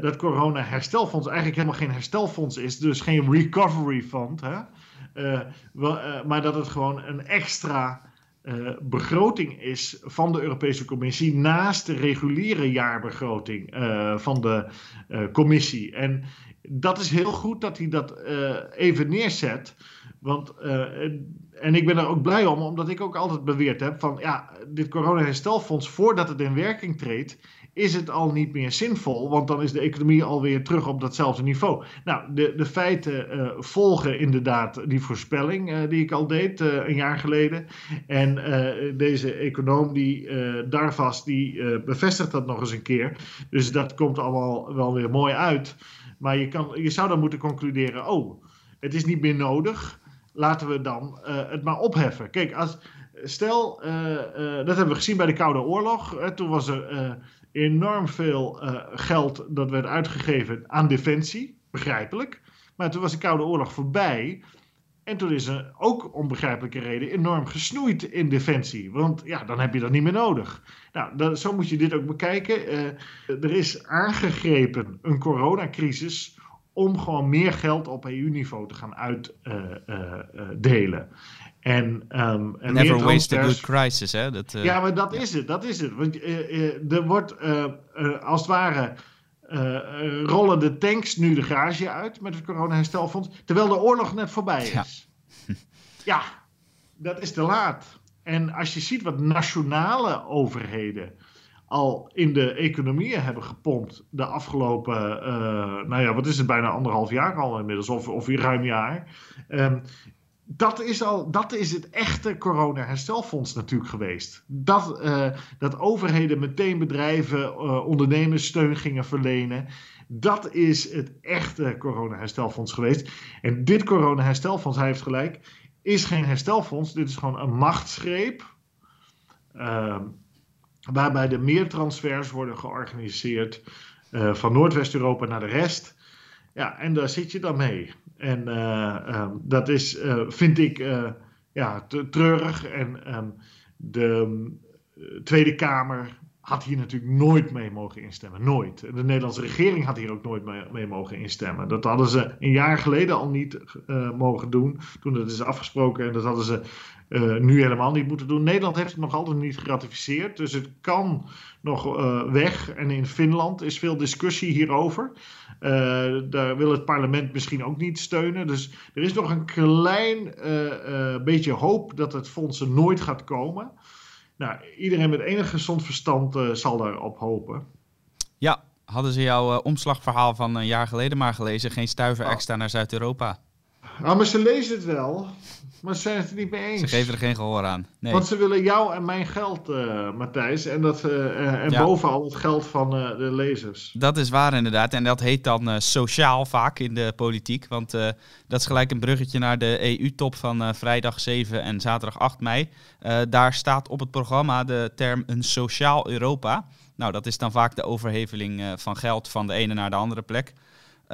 dat corona-herstelfonds eigenlijk helemaal geen herstelfonds is, dus geen recovery fund, hè? Maar dat het gewoon een extra begroting is van de Europese Commissie naast de reguliere jaarbegroting van de Commissie. En dat is heel goed dat hij dat even neerzet. Want, uh, en ik ben er ook blij om, omdat ik ook altijd beweerd heb van ja, dit corona-herstelfonds, voordat het in werking treedt, is het al niet meer zinvol, want dan is de economie alweer terug op datzelfde niveau. Nou, de, de feiten uh, volgen inderdaad die voorspelling uh, die ik al deed een jaar geleden. En deze econoom, die Darvas, die bevestigt dat nog eens een keer. Dus dat komt allemaal wel weer mooi uit. Maar je, kan, je zou dan moeten concluderen, oh, het is niet meer nodig laten we dan uh, het maar opheffen. Kijk, als, stel, uh, uh, dat hebben we gezien bij de Koude Oorlog. toen was er enorm veel geld dat werd uitgegeven aan defensie, begrijpelijk. Maar toen was de Koude Oorlog voorbij. En toen is er ook onbegrijpelijke reden enorm gesnoeid in defensie. Want ja, dan heb je dat niet meer nodig. Nou, zo moet je dit ook bekijken. er is aangegrepen een coronacrisis om gewoon meer geld op EU-niveau te gaan uitdelen. En, um, en Never waste a good crisis, hè? Dat, uh... Ja, maar dat is het, dat is het. Want uh, er wordt als het ware rollen de tanks nu de garage uit met het corona-herstelfonds, terwijl de oorlog net voorbij is. Ja. ja, dat is te laat. En als je ziet wat nationale overheden al in de economieën hebben gepompt de afgelopen, uh, nou ja, wat is het, bijna anderhalf jaar al inmiddels, of, of ruim jaar. Um, dat is, al, dat is het echte corona-herstelfonds natuurlijk geweest. Dat, uh, dat overheden meteen bedrijven, uh, ondernemers steun gingen verlenen. Dat is het echte corona-herstelfonds geweest. En dit corona-herstelfonds, hij heeft gelijk, is geen herstelfonds. Dit is gewoon een machtsgreep. Uh, waarbij er meer transfers worden georganiseerd uh, van Noordwest-Europa naar de rest. Ja, en daar zit je dan mee. En uh, dat is, uh, vind ik, ja, treurig. En um, de Tweede Kamer had hier natuurlijk nooit mee mogen instemmen. Nooit. De Nederlandse regering had hier ook nooit mee, mogen instemmen. Dat hadden ze een jaar geleden al niet uh, mogen doen. Toen dat is afgesproken. En dat hadden ze uh, nu helemaal niet moeten doen. Nederland heeft het nog altijd niet geratificeerd. Dus het kan nog uh, weg. En in Finland is veel discussie hierover. daar wil het parlement misschien ook niet steunen. Dus er is nog een klein beetje hoop dat het fonds er nooit gaat komen. Nou, iedereen met enig gezond verstand uh, zal daarop hopen. Ja, hadden ze jouw uh, omslagverhaal van een jaar geleden maar gelezen? Geen stuiver oh. extra naar Zuid-Europa? Nou, maar ze lezen het wel. Maar ze zijn het er niet mee eens. Ze geven er geen gehoor aan. Nee. Want ze willen jou en mijn geld, uh, Matthijs. En, dat, uh, en ja. bovenal het geld van uh, de lezers. Dat is waar inderdaad. En dat heet dan sociaal vaak in de politiek. Want dat is gelijk een bruggetje naar de EU-top van vrijdag 7 en zaterdag 8 mei. daar staat op het programma de term een sociaal Europa. Nou, dat is dan vaak de overheveling van geld van de ene naar de andere plek.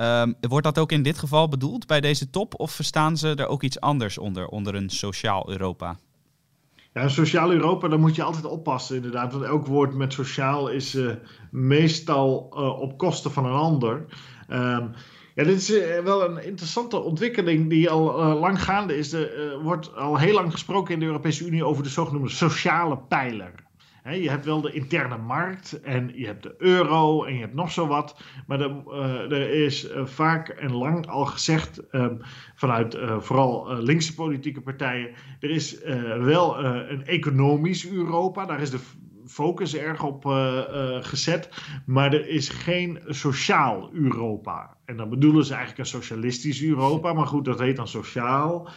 Um, wordt dat ook in dit geval bedoeld bij deze top? Of verstaan ze er ook iets anders onder, onder een sociaal Europa? Ja, een sociaal Europa, daar moet je altijd oppassen inderdaad. Want elk woord met sociaal is uh, meestal uh, op kosten van een ander. Um, ja, dit is uh, wel een interessante ontwikkeling die al lang gaande is. Er wordt al heel lang gesproken in de Europese Unie over de zogenoemde sociale pijler je hebt wel de interne markt en je hebt de euro en je hebt nog zo wat. Maar er, uh, er is uh, vaak en lang al gezegd um, vanuit uh, vooral linkse politieke partijen. Er is wel een economisch Europa. Daar is de focus erg op gezet. Maar er is geen sociaal Europa. En dan bedoelen ze eigenlijk een socialistisch Europa. Maar goed, dat heet dan sociaal.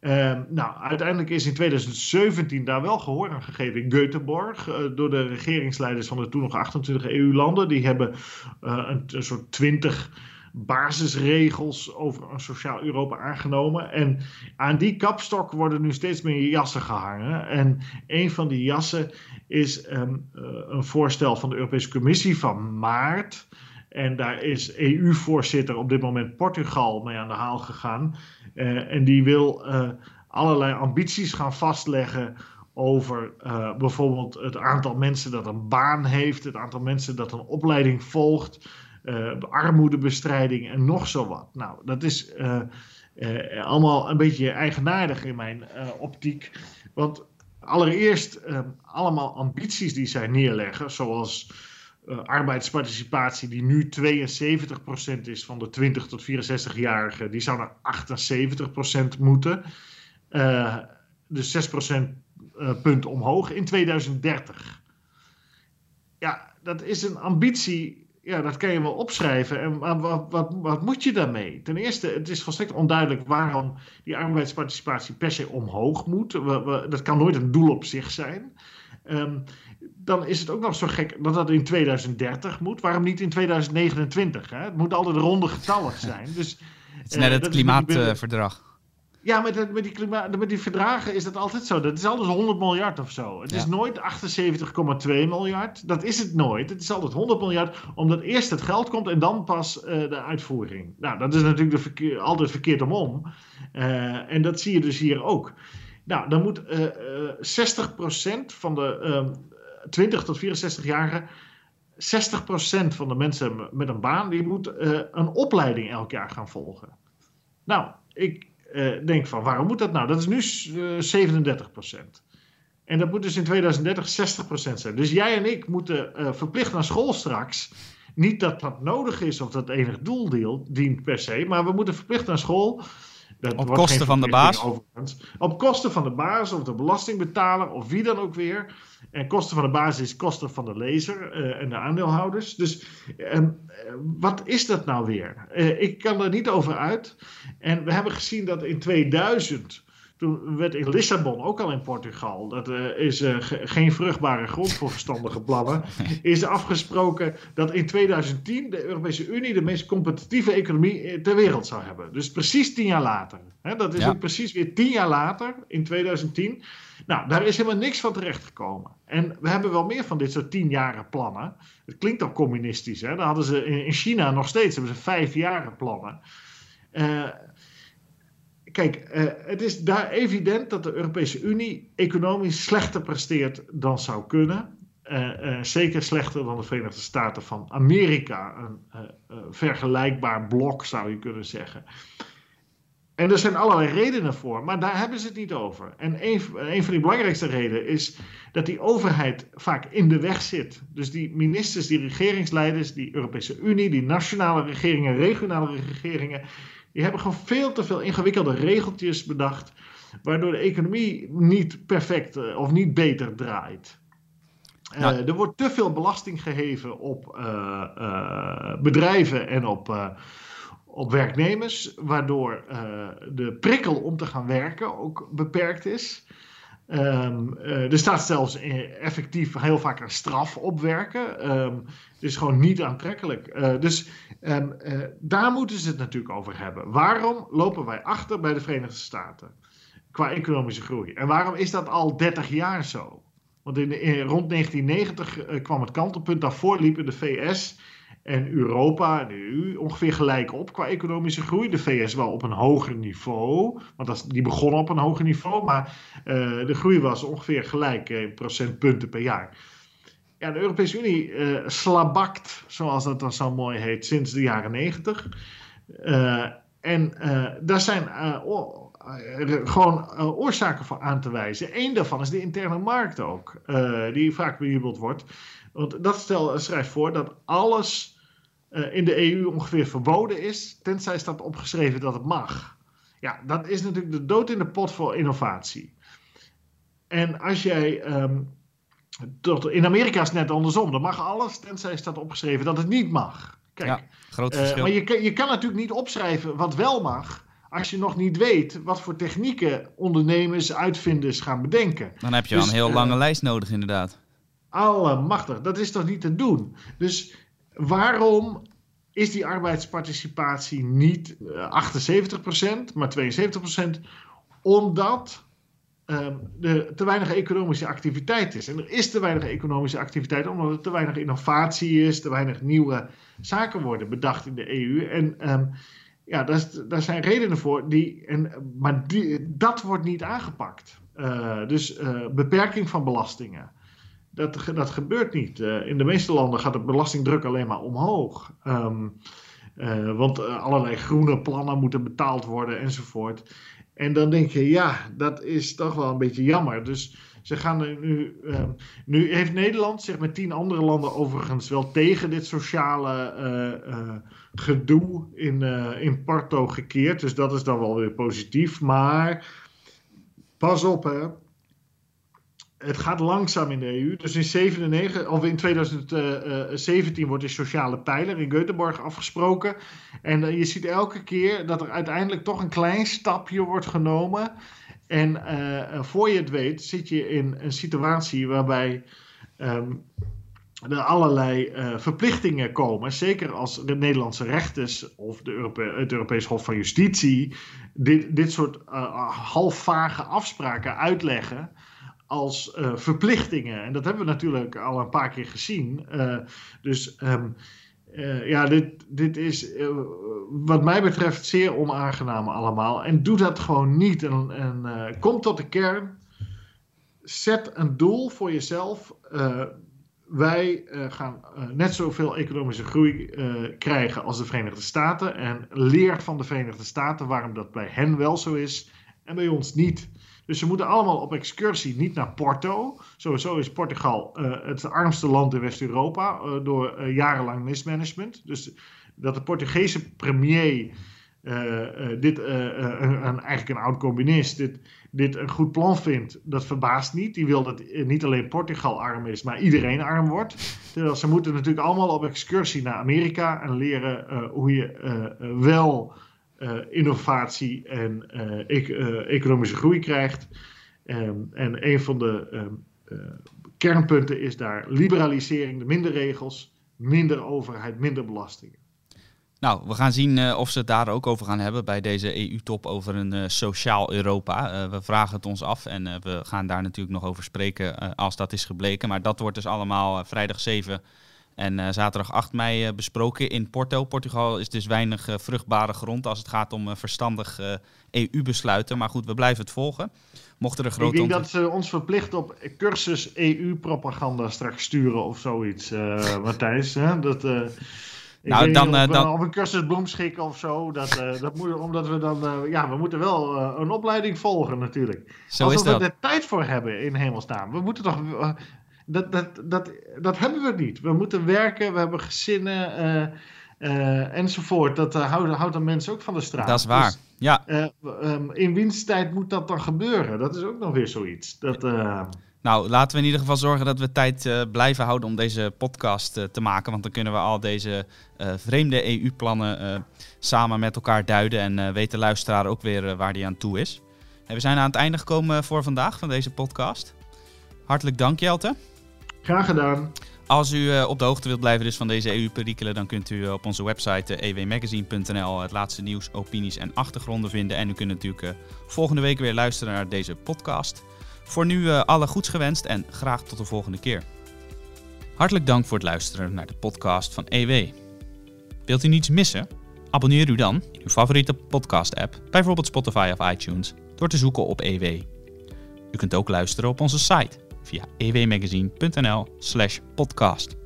Uh, nou, uiteindelijk is in 2017 daar wel gehoor aan gegeven in Göteborg uh, door de regeringsleiders van de toen nog 28 EU-landen. Die hebben uh, een, soort 20 basisregels over een sociaal Europa aangenomen. En aan die kapstok worden nu steeds meer jassen gehangen. En een van die jassen is um, een voorstel van de Europese Commissie van maart. En daar is EU-voorzitter op dit moment Portugal mee aan de haal gegaan. Uh, en die wil uh, allerlei ambities gaan vastleggen over uh, bijvoorbeeld het aantal mensen dat een baan heeft, het aantal mensen dat een opleiding volgt, armoedebestrijding en nog zo wat. Nou, dat is allemaal een beetje eigenaardig in mijn optiek. Want allereerst allemaal ambities die zij neerleggen, zoals uh, arbeidsparticipatie, die nu 72% is van de 20 tot 64-jarigen, die zou naar 78% moeten. Uh, dus 6% uh, eh, punt omhoog in 2030. Ja, dat is een ambitie. Ja, dat kan je wel opschrijven. En wat, wat, wat moet je daarmee? Ten eerste, het is volstrekt onduidelijk waarom die arbeidsparticipatie per se omhoog moet. Dat kan nooit een doel op zich zijn. Um, dan is het ook nog zo gek dat dat in 2030 moet. Waarom niet in 2029? Hè? Het moet altijd ronde getallen zijn. Dus, het is net uh, het klimaatverdrag. Ja, met, met, die klimaat, met die verdragen is dat altijd zo. Dat is altijd 100 miljard of zo. Het ja. is nooit 78,2 miljard. Dat is het nooit. Het is altijd 100 miljard, omdat eerst het geld komt en dan pas uh, de uitvoering. Nou, dat is natuurlijk de verkeer, altijd verkeerd omom. Uh, en dat zie je dus hier ook. Nou, dan moet uh, 60% van de 20 tot 64-jarigen, 60% van de mensen met een baan, die moet uh, een opleiding elk jaar gaan volgen. Nou, ik, denk van waarom moet dat nou? Dat is nu 37% En dat moet dus in 2030 60% zijn. Dus jij en ik moeten verplicht naar school straks. Niet dat dat nodig is of dat enig doel dient per se, maar we moeten verplicht naar school. Dat op kosten van de baas? Op kosten van de baas of de belastingbetaler of wie dan ook weer. En kosten van de baas is kosten van de lezer uh, en de aandeelhouders. Dus uh, wat is dat nou weer? Uh, ik kan er niet over uit. En we hebben gezien dat in 2000 toen werd in Lissabon, ook al in Portugal, dat uh, is uh, geen vruchtbare grond voor verstandige plannen, is afgesproken dat in 2010 de Europese Unie de meest competitieve economie eh, ter wereld zou hebben. Dus precies tien jaar later. Hè, dat is ook precies weer tien jaar later, in 2010. Nou, daar is helemaal niks van terechtgekomen. En we hebben wel meer van dit soort tienjaren plannen. Het klinkt al communistisch, hè? Daar hadden ze in China nog steeds hebben ze vijfjaren plannen. Uh, kijk, uh, het is daar evident dat de Europese Unie economisch slechter presteert dan zou kunnen. Uh, uh, zeker slechter dan de Verenigde Staten van Amerika. Een vergelijkbaar blok zou je kunnen zeggen. En er zijn allerlei redenen voor, maar daar hebben ze het niet over. En een, een van die belangrijkste redenen is dat die overheid vaak in de weg zit. Dus die ministers, die regeringsleiders, die Europese Unie, die nationale regeringen, regionale regeringen, die hebben gewoon veel te veel ingewikkelde regeltjes bedacht, waardoor de economie niet perfect eh, of niet beter draait. Uh, er wordt te veel belasting geheven op uh, bedrijven en op, op werknemers, waardoor de prikkel om te gaan werken ook beperkt is. Um, er staat zelfs effectief heel vaak een straf op werken. Um, gewoon niet aantrekkelijk. Uh, dus uh, daar moeten ze het natuurlijk over hebben. Waarom lopen wij achter bij de Verenigde Staten qua economische groei? En waarom is dat al 30 jaar zo? Want in, in rond 1990 uh, kwam het kantelpunt. Daarvoor liepen de VS en Europa EU ongeveer gelijk op qua economische groei. De VS wel op een hoger niveau, want dat, die begonnen op een hoger niveau, maar uh, de groei was ongeveer gelijk in procentpunten per jaar. Ja, de Europese Unie uh, slabakt, zoals dat dan zo mooi heet, sinds de jaren negentig. Uh, en daar zijn gewoon oorzaken voor aan te wijzen. Eén daarvan is de interne markt ook, die vaak bejubeld wordt. Want dat stel schrijft voor dat alles uh, in de EU ongeveer verboden is, tenzij staat opgeschreven dat het mag. Ja, dat is natuurlijk de dood in de pot voor innovatie. En als jij. Um, tot, in Amerika is het net andersom. Dan mag alles, tenzij staat opgeschreven dat het niet mag. Kijk, ja, groot uh, verschil. maar je, je kan natuurlijk niet opschrijven wat wel mag als je nog niet weet wat voor technieken ondernemers, uitvinders gaan bedenken. Dan heb je dus, een heel uh, lange lijst nodig, inderdaad. Allemachtig, dat is toch niet te doen? Dus waarom is die arbeidsparticipatie niet 78%, eh, maar 72%? Omdat um, er te weinig economische activiteit is. En er is te weinig economische activiteit omdat er te weinig innovatie is, te weinig nieuwe zaken worden bedacht in de EU. En um, ja, daar, daar, zijn redenen voor, die, en, maar dat wordt niet aangepakt. Uh, dus uh, beperking van belastingen. Dat, dat gebeurt niet. Uh, in de meeste landen gaat de belastingdruk alleen maar omhoog. Um, uh, want uh, allerlei groene plannen moeten betaald worden enzovoort. En dan denk je, ja, dat is toch wel een beetje jammer. Dus ze gaan nu. Um, nu heeft Nederland zich met tien andere landen overigens wel tegen dit sociale gedoe in, in Porto gekeerd. Dus dat is dan wel weer positief. Maar pas op, hè het gaat langzaam in de EU. Dus in, 97, of in 2017 wordt de sociale pijler in Göteborg afgesproken. En uh, je ziet elke keer dat er uiteindelijk toch een klein stapje wordt genomen. En voor je het weet zit je in een situatie waarbij um, er allerlei verplichtingen komen. Zeker als de Nederlandse rechters of de het Europees Hof van Justitie dit, dit soort halfvage afspraken uitleggen als uh, verplichtingen. En dat hebben we natuurlijk al een paar keer gezien. Uh, dus um, uh, ja, dit, dit is wat mij betreft zeer onaangenaam allemaal. En doe dat gewoon niet. En, en kom tot de kern. Zet een doel voor jezelf. wij gaan net zoveel economische groei krijgen als de Verenigde Staten. En leer van de Verenigde Staten waarom dat bij hen wel zo is en bij ons niet. Dus ze moeten allemaal op excursie, niet naar Porto. Sowieso is Portugal het armste land in West-Europa door jarenlang mismanagement. Dus dat de Portugese premier dit, een, eigenlijk een oud communist, dit, dit een goed plan vindt, dat verbaast niet. Die wil dat niet alleen Portugal arm is, maar iedereen arm wordt. Terwijl ze moeten natuurlijk allemaal op excursie naar Amerika en leren hoe je wel innovatie en e economische groei krijgt. Um, en een van de um, kernpunten is daar liberalisering, minder regels, minder overheid, minder belastingen. Nou, we gaan zien of ze het daar ook over gaan hebben bij deze EU-top over een sociaal Europa. We vragen het ons af en we gaan daar natuurlijk nog over spreken als dat is gebleken. Maar dat wordt dus allemaal vrijdag 7 en zaterdag 8 mei besproken in Porto. Portugal is dus weinig vruchtbare grond als het gaat om verstandig EU-besluiten. Maar goed, we blijven het volgen. Mochten er grote Ik denk dat ze ons verplicht op cursus EU-propaganda straks sturen of zoiets, Matthijs. Hè? Dat nou, dan, of, dan... Of een cursus bloemschikken of zo. Dat, uh, dat moet, omdat we dan... Uh, ja, we moeten wel uh, een opleiding volgen natuurlijk. Zo Alsof is dat. we er tijd voor hebben in hemelsnaam. We moeten toch... dat, dat, dat, dat hebben we niet. We moeten werken, we hebben gezinnen enzovoort. Dat houdt, houdt de mensen ook van de straat. Dat is waar, dus, ja. Um, in winsttijd moet dat dan gebeuren. Dat is ook nog weer zoiets. Dat... Nou, laten we in ieder geval zorgen dat we tijd uh, blijven houden om deze podcast uh, te maken. Want dan kunnen we al deze uh, vreemde EU-plannen samen met elkaar duiden. En weet de luisteraar ook weer waar die aan toe is. En we zijn aan het einde gekomen voor vandaag van deze podcast. Hartelijk dank, Jelte. Graag gedaan. Als u op de hoogte wilt blijven dus van deze EU-perikelen, dan kunt u op onze website ewmagazine.nl het laatste nieuws, opinies en achtergronden vinden. En u kunt natuurlijk volgende week weer luisteren naar deze podcast. Voor nu alle goeds gewenst en graag tot de volgende keer. Hartelijk dank voor het luisteren naar de podcast van EW. Wilt u niets missen? Abonneer u dan in uw favoriete podcast-app, bijvoorbeeld Spotify of iTunes, door te zoeken op EW. U kunt ook luisteren op onze site via ewmagazine.nl/podcast.